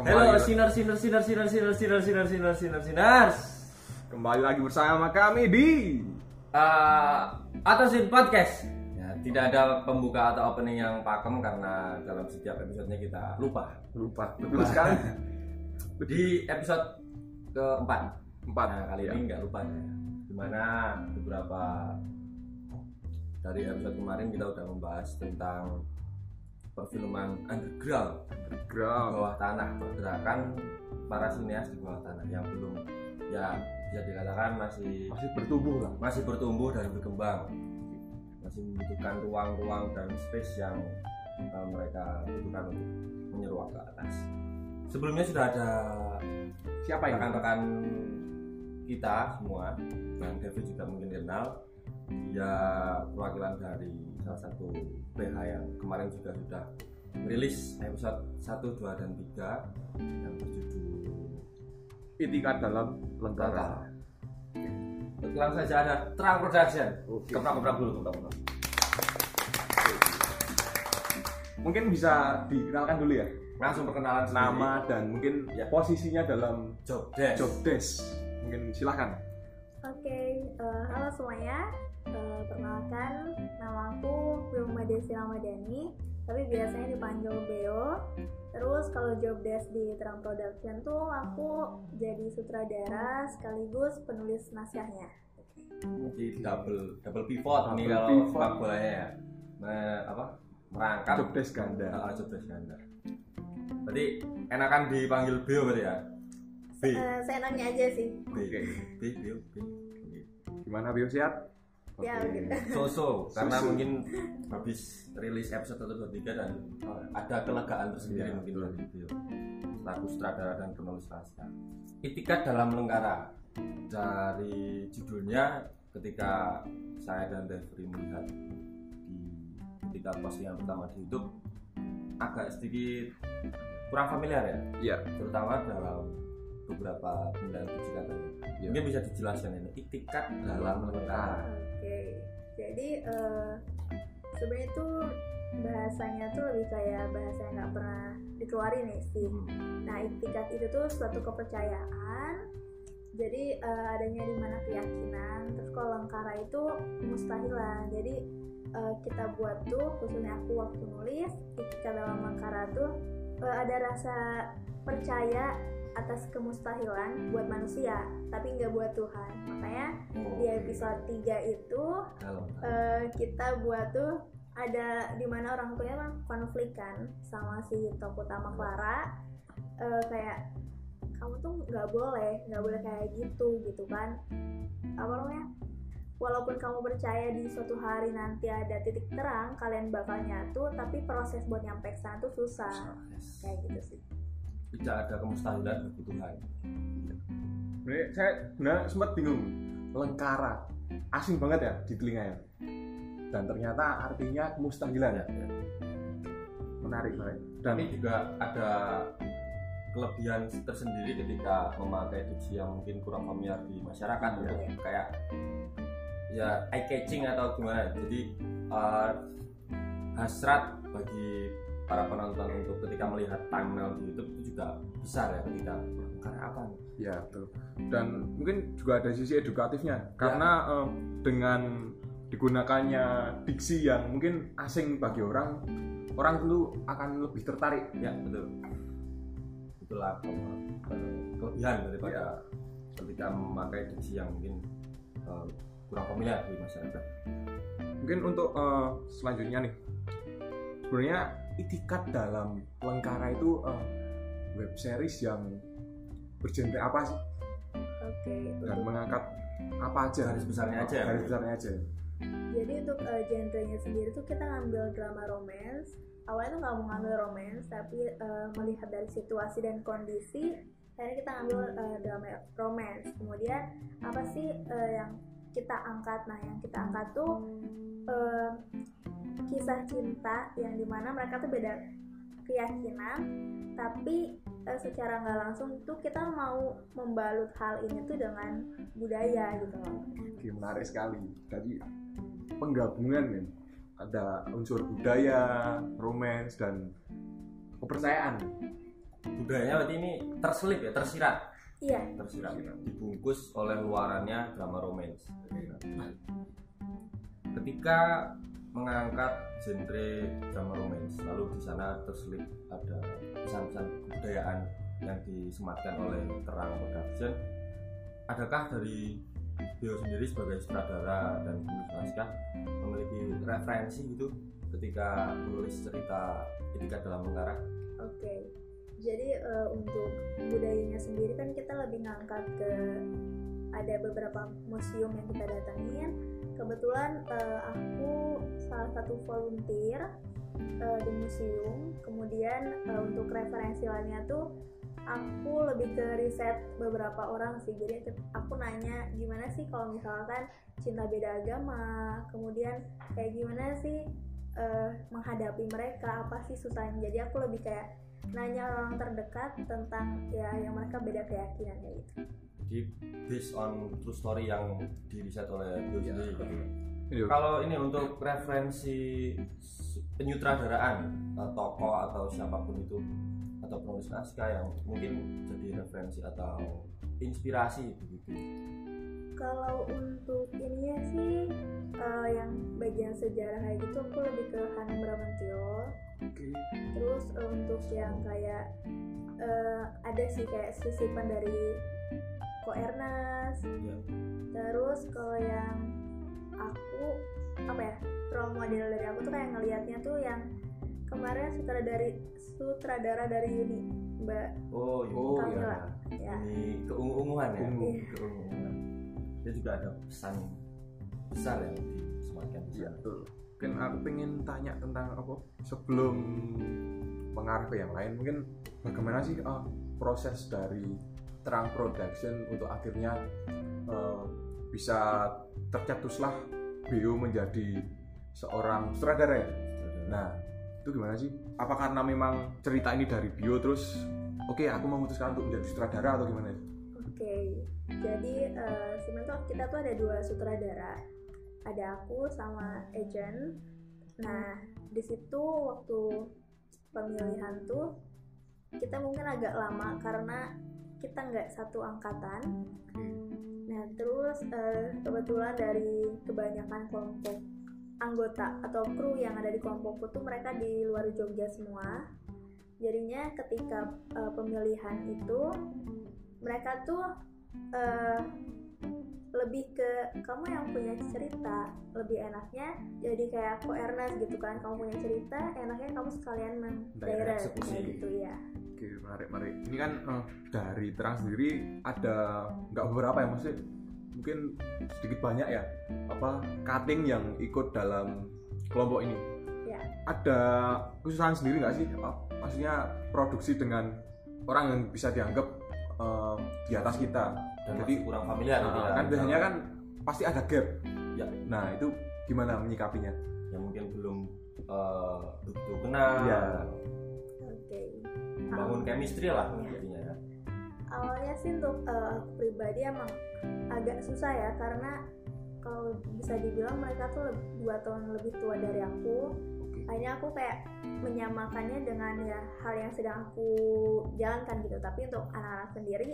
Halo lagi- sinar sinar sinar sinar sinar sinar sinar sinar sinar sinar. Kembali lagi bersama kami di Eh, Atasin podcast. Ya, tidak ada pembuka atau opening yang pakem karena dalam setiap episodenya kita lupa. lupa betul sekali Di episode keempat. empat Nah, kali ya. ini nggak lupa saya. Di mana beberapa dari episode kemarin kita udah membahas tentang perfilman underground. Di Ground. bawah tanah. Pergerakan para sineas di bawah tanah. Yang belum ya bisa dikatakan masih masih bertumbuh lah. masih bertumbuh dan berkembang. Masih membutuhkan ruang-ruang dan space yang uh, mereka butuhkan untuk menyeruak ke atas. Sebelumnya sudah ada siapa ini? rekan-rekan kita semua. Dan David juga mungkin kenal. Dia perwakilan dari salah satu PH yang kemarin juga sudah merilis episode 1, 2, dan 3 yang berjudul itikat dalam Lentara. Langsung saja ada Terang Production. Oke. Keprak-keprak dulu, keprak-keprak. mungkin bisa dikenalkan dulu ya Langsung perkenalan sendiri. nama dan mungkin Ya. posisinya dalam job desk. job desk mungkin silahkan Oke, eh, halo semuanya. Eh, perkenalkan, nama aku Wilma Desi Ramadhani, tapi biasanya dipanggil Beo. Terus kalau job desk di Terang Production tuh aku jadi sutradara sekaligus penulis naskahnya. Jadi double double pivot nih Double kalau pivot. sepak bolanya ya. Me- apa? Merangkap job desk ganda Ah, job desk ganda. Berarti enakan dipanggil Beo berarti ya? B. Eh, seenaknya aja sih. B. Oke. B, Beo, B. Oke. gimana Bio sehat Ya, begitu. So-so karena So-so. mungkin habis rilis episode 1 2 3 dan uh, ada kelegaan tersendiri Iya, mungkin betul. dari video lagu sutradara dan penulis naskah. Itikat dalam lengkara dari judulnya ketika saya dan Devri melihat di ketika postingan pertama di YouTube agak sedikit kurang familiar ya Iya. terutama dalam beberapa pemilihan puji katanya Iya. mungkin bisa dijelaskan ini itikat dalam lengkara Oke, jadi eh, sebenarnya tuh bahasanya tuh lebih kayak bahasa yang nggak pernah dikeluarin nih sih. Hmm. Nah, itikat itu tuh suatu kepercayaan. Jadi eh, adanya di mana keyakinan. Terus kalau lengkara itu mustahilan. Jadi eh, kita buat tuh khususnya aku waktu nulis itikat dalam lengkara tuh eh, ada rasa percaya atas kemustahilan buat manusia, tapi nggak buat Tuhan. Makanya di episode 3 itu eh, kita buat tuh ada di mana orang tuanya kan konflik kan sama si tokoh utama Clara. Eh, kayak kamu tuh nggak boleh nggak boleh kayak gitu gitu kan. Apa namanya? Walaupun kamu percaya di suatu hari nanti ada titik terang kalian bakal nyatu tapi proses buat nyampe ke sana tuh susah. Kayak gitu sih tidak ada kemustahilan bagi Tuhan saya sebenarnya sempat bingung. Lengkara. Asing banget ya di telinga ya. Dan ternyata artinya kemustahilan. Ya ya, ya. menarik banget dan tapi juga ada kelebihan tersendiri ketika memakai diksi yang mungkin kurang familiar di masyarakat Iya. untuk kayak ya eye catching atau gimana. Jadi eh, hasrat bagi para penonton untuk ketika melihat thumbnail di YouTube itu juga besar ya ketika karena apa? Nih? ya betul. Dan mungkin juga ada sisi edukatifnya karena eh, dengan digunakannya diksi yang mungkin asing bagi orang orang dulu akan lebih tertarik. Ya betul. Itulah ke- ke- kelebihan daripada ketika memakai diksi yang mungkin eh, kurang familiar di masyarakat. Mungkin untuk eh, selanjutnya nih. Sebenarnya itikat dalam lengkara itu eh, web series yang bergenre apa sih oke dan untuk- mengangkat apa aja garis besarnya aja ya garis besarnya aja Jadi untuk uh, genrenya sendiri tuh kita ngambil drama romance. Awalnya tuh nggak mau ngambil romance, tapi uh, melihat dari situasi dan kondisi, akhirnya kita ngambil uh, drama romance. Kemudian apa sih uh, yang kita angkat? Nah, yang kita angkat tuh uh, kisah cinta yang di mana mereka tuh beda keyakinan, tapi uh, secara nggak langsung tuh kita mau membalut hal ini tuh dengan budaya gitu loh. Oke, menarik sekali. Jadi penggabungan kan ada unsur budaya romance dan kepercayaan. Budayanya berarti ini terselip ya tersirat? Iya. Tersirat. Dibungkus oleh luarannya drama romance. Ketika mengangkat genre drama romance. Lalu di sana terselip ada pesan-pesan kebudayaan yang disematkan oleh terang production. Adakah dari Bio sendiri sebagai sutradara dan penulis naskah memiliki referensi gitu ketika menulis cerita etika dalam lingkaran oke jadi eh, untuk budayanya sendiri kan kita lebih ngangkat ke ada beberapa museum yang kita datangin kebetulan eh, aku salah satu volunteer eh, di museum. Kemudian eh, untuk referensi lainnya tuh aku lebih ke riset beberapa orang sih. Jadi aku nanya gimana sih kalau misalkan cinta beda agama? Kemudian kayak gimana sih uh, menghadapi mereka? Apa sih susahnya? Jadi aku lebih kayak nanya orang terdekat tentang ya yang mereka beda keyakinan kayak gitu jadi based on true story yang diriset oleh Bill Ya. sendiri. Ini kalau ini untuk referensi penyutradaraan eh, tokoh atau siapa pun itu atau penulis naskah yang mungkin jadi referensi atau inspirasi begitu. Kalau untuk ininya sih eh, yang bagian sejarah kayak gitu aku lebih ke Hanung Bramantio Oke. terus eh, untuk yang kayak eh, ada sih kayak sisipan dari Ko Ernest Ya. terus kalau yang aku apa ya role model dari aku tuh kayak ngelihatnya tuh yang kemarin sutradara sutradara dari Uni Mbak oh, iya. Oh Kamila. iya. ya ini keungu-unguan ya Ungu. Iya. keungu-unguan dia juga ada pesan besar yang disematkan di Iya betul. Mungkin aku pengen tanya tentang apa sebelum mengarah ke yang lain mungkin bagaimana sih uh, proses dari terang production untuk akhirnya uh, bisa tercetuslah BO menjadi seorang sutradara ya. Nah itu gimana sih? Apa karena memang cerita ini dari Bio terus oke aku memutuskan untuk menjadi sutradara atau gimana? Oke, jadi eh, sebenarnya kita tuh ada dua sutradara, ada aku sama agent. Nah, di situ waktu pemilihan tuh kita mungkin agak lama karena kita nggak satu angkatan. Nah, terus eh, kebetulan dari kebanyakan kelompok anggota atau kru yang ada di kelompokku tuh mereka di luar Jogja semua. Jadinya ketika eh, pemilihan itu mereka tuh eh, lebih ke kamu yang punya cerita. Lebih enaknya jadi kayak ko Ernest gitu kan. Kamu punya cerita enaknya kamu sekalian Direct mendirect gitu ya Oke menarik menarik. Ini kan eh, dari terang sendiri ada nggak beberapa ya maksudnya mungkin sedikit banyak ya apa cutting yang ikut dalam kelompok ini. Ya. Ada kesusahan sendiri nggak sih? Apa, maksudnya produksi dengan orang yang bisa dianggap eh, di atas kita. dan Jadi masih kurang familiar gitu Nah, ya kan biasanya kan pasti ada gap. Ya. Nah itu gimana menyikapinya? yang mungkin belum eh, begitu kenal Iya. Oke bangun chemistry lah Iya. jadinya ya. Awalnya sih untuk eh, aku pribadi emang agak susah ya karena kalau bisa dibilang mereka tuh lebih, dua tahun lebih tua dari aku. Akhirnya aku kayak menyamakannya dengan ya hal yang sedang aku jalankan gitu. Tapi untuk anak-anak sendiri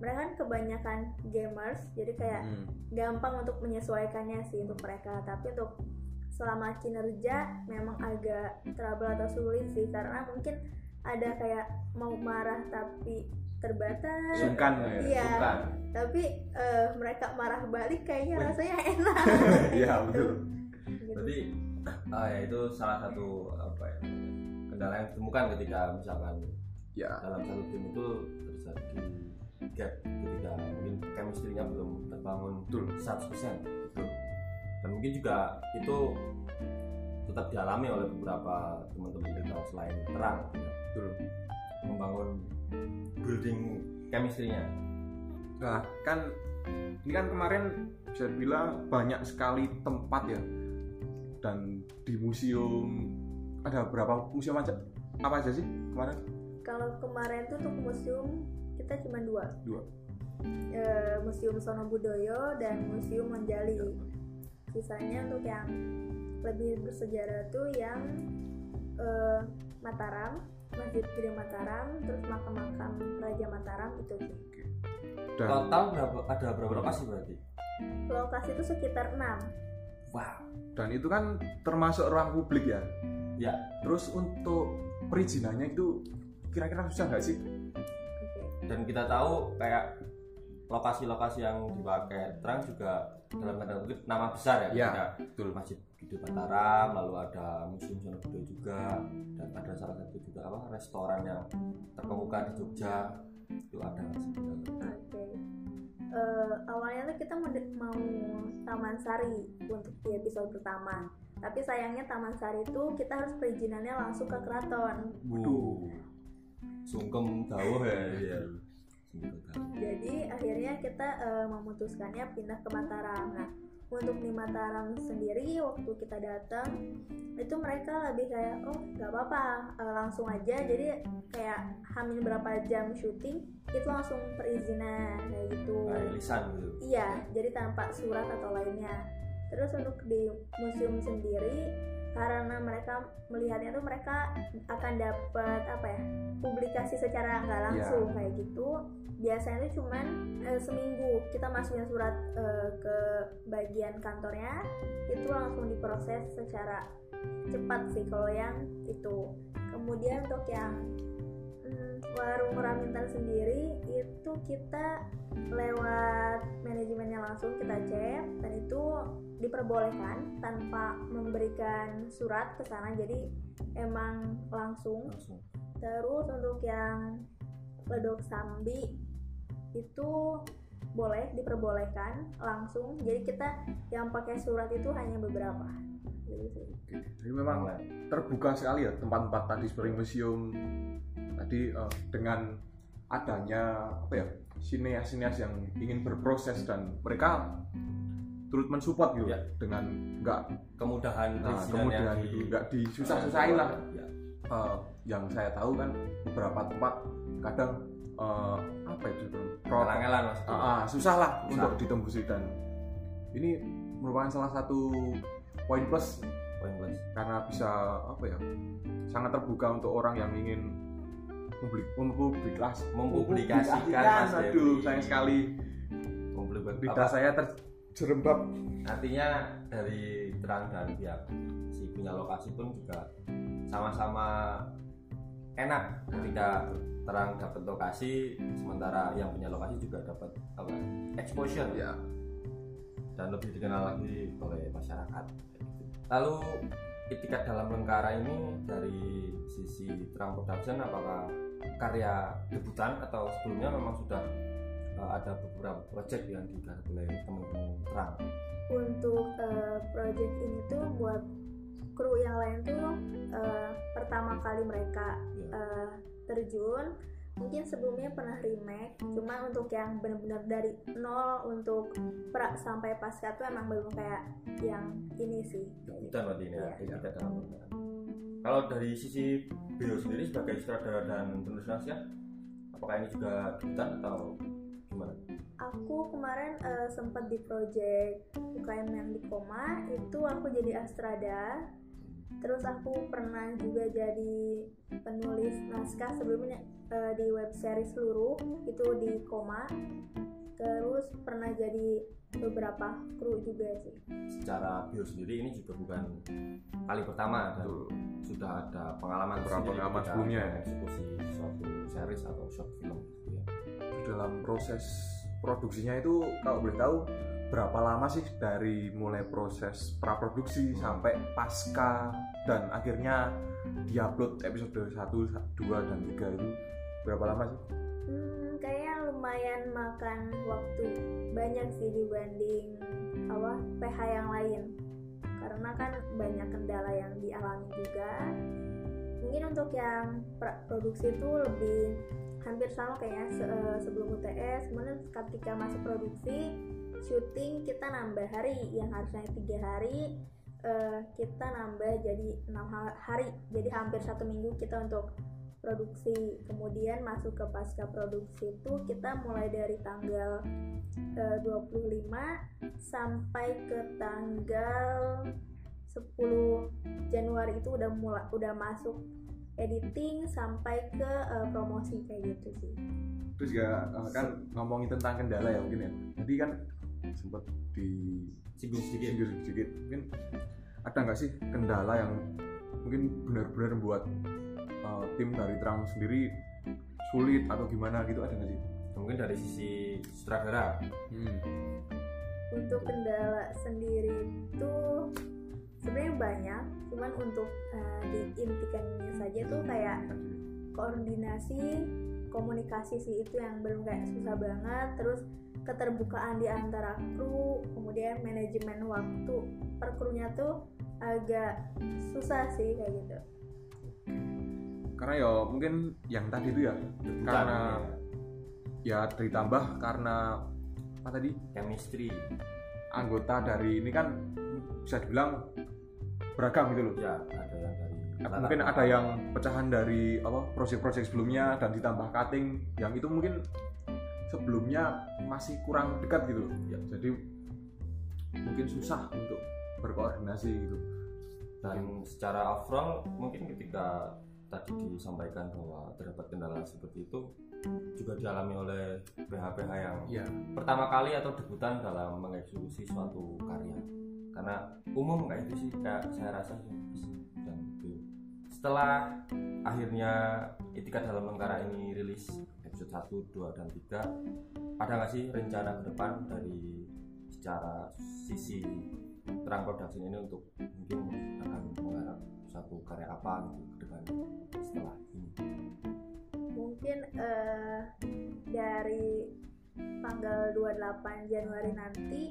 mereka kan kebanyakan gamers jadi kayak Hmm. gampang untuk menyesuaikannya sih untuk mereka. Tapi untuk selama kinerja memang agak trouble atau sulit sih karena mungkin ada kayak mau marah tapi terbatas Sungkan ya. iya Bukan. tapi eh, mereka marah balik kayaknya rasanya enak Iya betul. Gitu. berarti ah, ya itu salah satu apa ya kendala yang ditemukan ketika misalkan Ya. dalam satu tim itu terjadi gap ketika mungkin chemistry-nya belum terbangun Betul. 100% gitu. dan mungkin juga itu tetap dialami oleh beberapa teman-teman kita selain terang ya. Betul. membangun building chemistry-nya Nah, kan ini kan kemarin bisa dibilang banyak sekali tempat ya. Dan di museum ada berapa museum aja? Apa aja sih kemarin? kalau kemarin tuh untuk museum kita cuma dua Dua. Eh, museum Sono Budoyo dan museum Monjali sisanya untuk yang lebih bersejarah tuh yang eh, Mataram Masjid Gede Mataram terus makam-makam Raja Mataram itu. Sih dan Total berapa ada berapa lokasi berarti? lokasi itu sekitar 6 Wow. dan itu kan termasuk ruang publik ya? Ya, terus untuk perizinannya itu kira-kira susah nggak sih? Oke. Dan kita tahu kayak lokasi-lokasi yang dipakai terang juga dalam tanda kutip nama besar ya, Ya, Ada betul Masjid Gede Mataram lalu ada Museum Sono Gede juga dan ada salah satu juga apa restoran yang terkemuka di Jogja itu ada sebenarnya. Oke. Eh, awalnya tuh kita mau, mau Taman Sari untuk di episode pertama. Tapi sayangnya Taman Sari itu kita harus perizinannya langsung ke keraton. Waduh. Sungkem jauh ya ya. Jauh. Jadi akhirnya kita eh, memutuskannya pindah ke Mataram. Nah, untuk di Mataram sendiri waktu kita datang itu mereka lebih kayak oh nggak apa-apa eh, langsung aja. Jadi kayak hamil berapa jam syuting itu langsung perizinan kayak gitu. Lisan gitu. Iya, jadi tanpa surat atau lainnya. Terus untuk di museum sendiri, karena mereka melihatnya tuh mereka akan dapat apa ya publikasi secara nggak langsung kayak gitu. Biasanya itu cuman eh, seminggu kita masukin surat eh, ke bagian kantornya, itu langsung diproses secara cepat sih kalau yang itu. Kemudian untuk yang warung Raminten sendiri itu kita lewat manajemennya langsung kita cek dan itu diperbolehkan tanpa memberikan surat ke sana. Jadi emang langsung. Langsung. terus untuk yang ledok sambi itu boleh diperbolehkan langsung. Jadi kita yang pakai surat itu hanya beberapa. Sih. jadi memang terbuka sekali ya tempat-tempat tadi seperti museum tadi eh, dengan adanya apa ya sineas-sineas yang ingin berproses dan mereka turut mensupport gitu Ya. dengan nggak Kemudahan nah, yang gitu di- nggak disusah-susahin lah Ya. Eh, yang saya tahu kan beberapa tempat kadang eh, apa itu maksudnya. Ah, ah, susah lah Susah. untuk ditembusi dan ini merupakan salah satu poin plus Poin plus. karena bisa apa ya sangat terbuka untuk orang yang ingin publik mempublikas Mempublikasikan, Mas aduh Devi. sayang sekali. Apa- saya terjerembab. Artinya dari terang dan pihak si punya lokasi pun juga sama-sama enak ketika terang dapat lokasi sementara yang punya lokasi juga dapat apa exposure. Ya dan lebih dikenal lagi oleh masyarakat. Lalu itikat dalam lengkara ini dari sisi terang production apakah karya debutan atau sebelumnya memang sudah uh, ada beberapa project yang digarap oleh teman-teman terang untuk eh, project ini tuh buat kru yang lain tuh eh, pertama kali mereka Ya. eh, terjun mungkin sebelumnya pernah remake cuma untuk yang benar-benar dari nol untuk pra sampai pasca tuh emang belum kayak yang ini sih debutan berarti ini ya, Iya. itikat dalam kalau dari sisi Bio sendiri sebagai sutradara dan penulis naskah apakah ini juga debutan atau gimana? aku kemarin eh, sempat di project UKM yang di koma itu aku jadi astrada terus aku pernah juga jadi penulis naskah sebelumnya eh, di web series seluruh itu di koma terus pernah jadi beberapa kru juga sih secara bio sendiri ini juga bukan kali pertama dan Betul. sudah ada pengalaman tersendiri pengalaman sebelumnya ya. eksekusi suatu series atau short film gitu ya. dalam proses produksinya itu kalau boleh tahu berapa lama sih dari mulai proses praproduksi sampai pasca dan akhirnya diupload episode 1, 2 dan 3 itu berapa lama sih? Hmm, kayaknya lumayan makan waktu banyak sih dibanding apa PH yang lain. Karena kan banyak kendala yang dialami juga. Mungkin untuk yang produksi itu lebih hampir sama kayaknya se- eh, sebelum UTS kemudian ketika masuk produksi syuting kita nambah hari. Yang harusnya tiga hari eh, kita nambah jadi enam ha- hari. Jadi hampir satu minggu kita untuk produksi. Kemudian masuk ke pasca produksi itu kita mulai dari tanggal eh, 25 sampai ke tanggal 10 Januari itu udah mulai udah masuk editing sampai ke uh, promosi kayak gitu sih. Terus ya uh, kan ngomongin tentang kendala ya mungkin ya. Tadi kan sempat di singgung sedikit. Singgung sedikit. Mungkin ada nggak sih kendala yang mungkin benar-benar membuat uh, tim dari terang sendiri sulit atau gimana gitu ada nggak sih? Mungkin dari sisi sutradara. Hmm. untuk kendala sendiri itu sebenarnya banyak cuman untuk uh, diintikannya saja tuh kayak koordinasi komunikasi sih itu yang belum kayak susah banget. Terus keterbukaan di antara kru kemudian manajemen waktu per krunya tuh agak susah sih kayak gitu karena ya mungkin yang tadi itu ya Bukan, karena ya. ditambah karena apa tadi? Chemistry. Anggota dari ini kan bisa dibilang beragam gitu loh. Ya ada yang dari mungkin ada yang pecahan dari apa proyek-proyek sebelumnya dan ditambah cutting yang itu mungkin sebelumnya masih kurang dekat gitu loh. Ya. jadi mungkin susah untuk berkoordinasi gitu. Dan secara overall mungkin ketika tadi disampaikan bahwa terdapat kendala seperti itu juga dialami oleh PH-PH yang iya. pertama kali atau debutan dalam mengeksekusi suatu karya. Karena umum kayak itu sih kayak saya rasa dan setelah akhirnya Etika dalam Lengkara ini rilis episode 1, 2, dan 3 ada nggak sih rencana ke depan dari secara sisi terang production ini untuk mungkin akan menggarap satu karya apa gitu ke depan setelah ini? Mungkin eh, dari tanggal 28 Januari nanti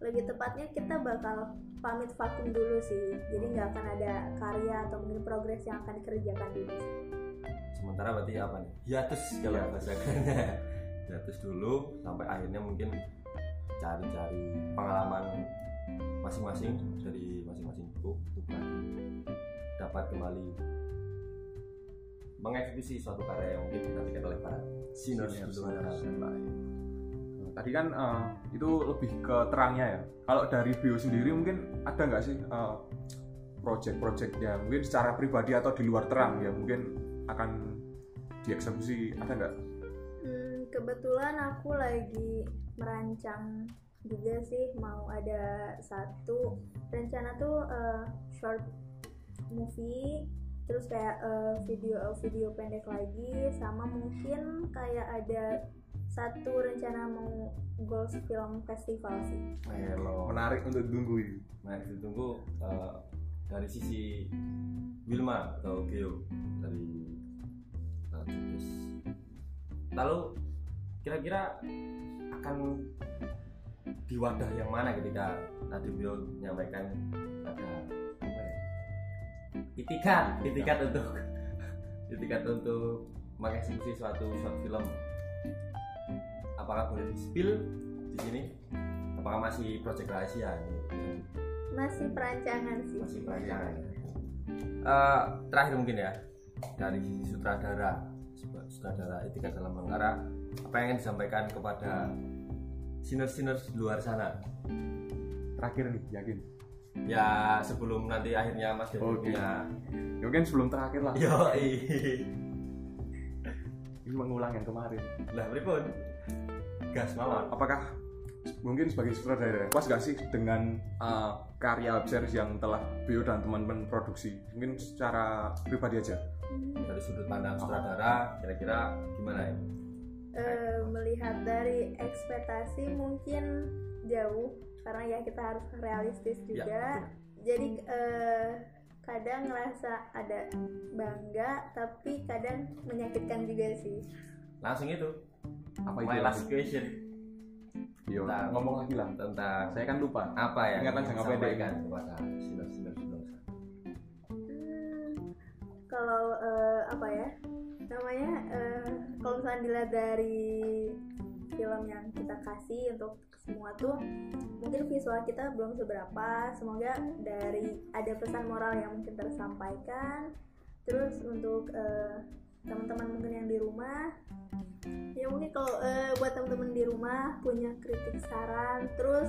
lebih tepatnya kita bakal pamit vakum dulu sih. Jadi nggak akan ada karya atau mungkin progres yang akan dikerjakan dulu. Sih. sementara berarti apa nih? Hiatus kalau bahasa kerennya hiatus dulu sampai akhirnya mungkin cari-cari pengalaman masing-masing dari masing-masing grup untuk lagi dapat kembali mengeksekusi suatu karya yang mungkin dinantikan oleh para luar sana. Nah, tadi kan eh, itu lebih ke terangnya ya. Kalau dari bio sendiri mungkin ada nggak sih eh, project-project yang mungkin secara pribadi atau di luar terang ya mungkin akan dieksekusi ada nggak? Hmm, kebetulan aku lagi merancang juga sih mau ada satu. Rencana tuh eh, short movie terus kayak eh, video video pendek lagi sama mungkin kayak ada satu rencana mau Goals Film Festival sih Melo. menarik untuk ditunggu ini Nah, ditunggu eh, dari sisi Wilma atau Geo dari uh. Lalu kira-kira akan di wadah yang mana ketika tadi beliau menyampaikan ada apa ya? Itikat, itikat untuk itikat untuk mengeksekusi suatu short film. Apakah boleh di spill di sini? Apakah masih proyek rahasia ini? masih perancangan sih masih perancangan Eh, terakhir mungkin ya dari sisi sutradara sutradara etika dalam mengara apa yang ingin disampaikan kepada sinners-sinners di luar sana terakhir nih yakin ya sebelum nanti akhirnya Mas Devi Oke. punya. Ya mungkin sebelum terakhir lah. Yo ini mengulang yang kemarin. Lah pripun gas mawon apakah mungkin sebagai sutradara puas gak sih dengan uh, karya series yang telah Bio dan teman-teman produksi? Mungkin secara pribadi aja. Hmm, dari sudut pandang sutradara kira-kira gimana ini eh, melihat dari ekspektasi mungkin jauh karena ya kita harus realistis Ya, juga. jadi eh, kadang ngerasa ada bangga tapi kadang menyakitkan juga sih. Langsung itu. Apa my itu last question. Yo, Tentang- ngomong lagi lah. tentang saya kan lupa. apa yang Ingatan jangka pendek. Hmm, kalau eh, apa ya? Namanya eh, kalau misalnya dilihat dari film yang kita kasih untuk semua tuh mungkin visual kita belum seberapa. Semoga dari ada pesan moral yang mungkin tersampaikan. Terus untuk eh, teman-teman mungkin yang di rumah ya mungkin kalau eh, buat teman-teman di rumah punya kritik saran terus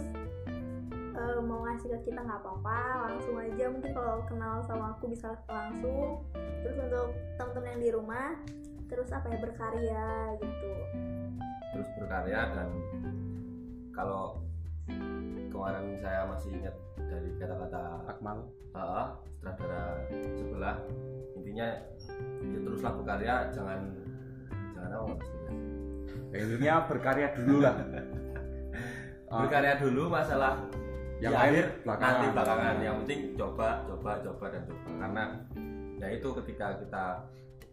eh, mau ngasih ke kita nggak apa-apa langsung aja. Mungkin kalau kenal sama aku bisa langsung. Terus untuk teman-teman yang di rumah terus apa ya berkarya gitu. Terus berkarya dan kalau kemarin saya masih ingat dari kata-kata Akmal uh, sutradara sebelah intinya ya teruslah berkarya jangan jangan apa Mas? ya, intinya berkarya dulu lah Ah, berkarya dulu masalah yang lain akhir belakangan. nanti belakangan yang penting coba coba coba dan coba karena ya itu ketika kita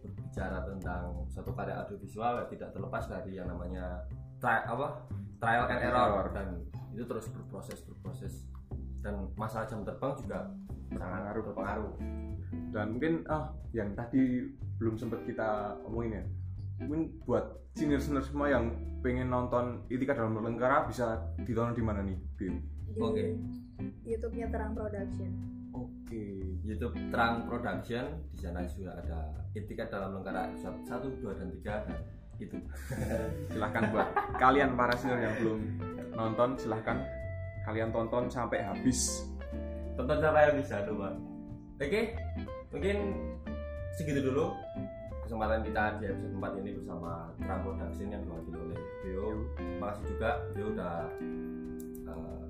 berbicara tentang suatu karya audiovisual ya tidak terlepas dari yang namanya apa trial and error Error. dan itu terus berproses berproses dan masalah jam terbang juga sangat Berpengaruh. berpengaruh dan mungkin ah yang tadi belum sempat kita omongin ya mungkin buat senior-senior semua yang pengen nonton Itika dalam Lengkara bisa ditonton di mana nih Bim? di Oke. YouTube-nya Terang Production Oke YouTube Terang Production di sana sudah ada Etika dalam Lengkara episode 1, 2, dan 3 dan itu silahkan buat kalian para senior yang belum nonton silahkan kalian tonton sampai habis. Tonton siapa yang bisa coba oke mungkin segitu dulu. Kesempatan kita di episode 4 ini bersama Terang Production yang diwakili oleh Beo. Makasih juga Beo udah eh,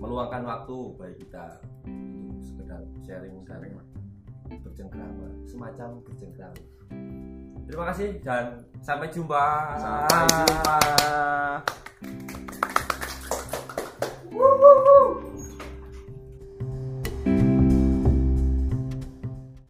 meluangkan waktu bagi kita untuk sekedar sharing sharing bercengkrama semacam bercengkrama terima kasih dan sampai jumpa sampai jumpa Woo, woo, woo.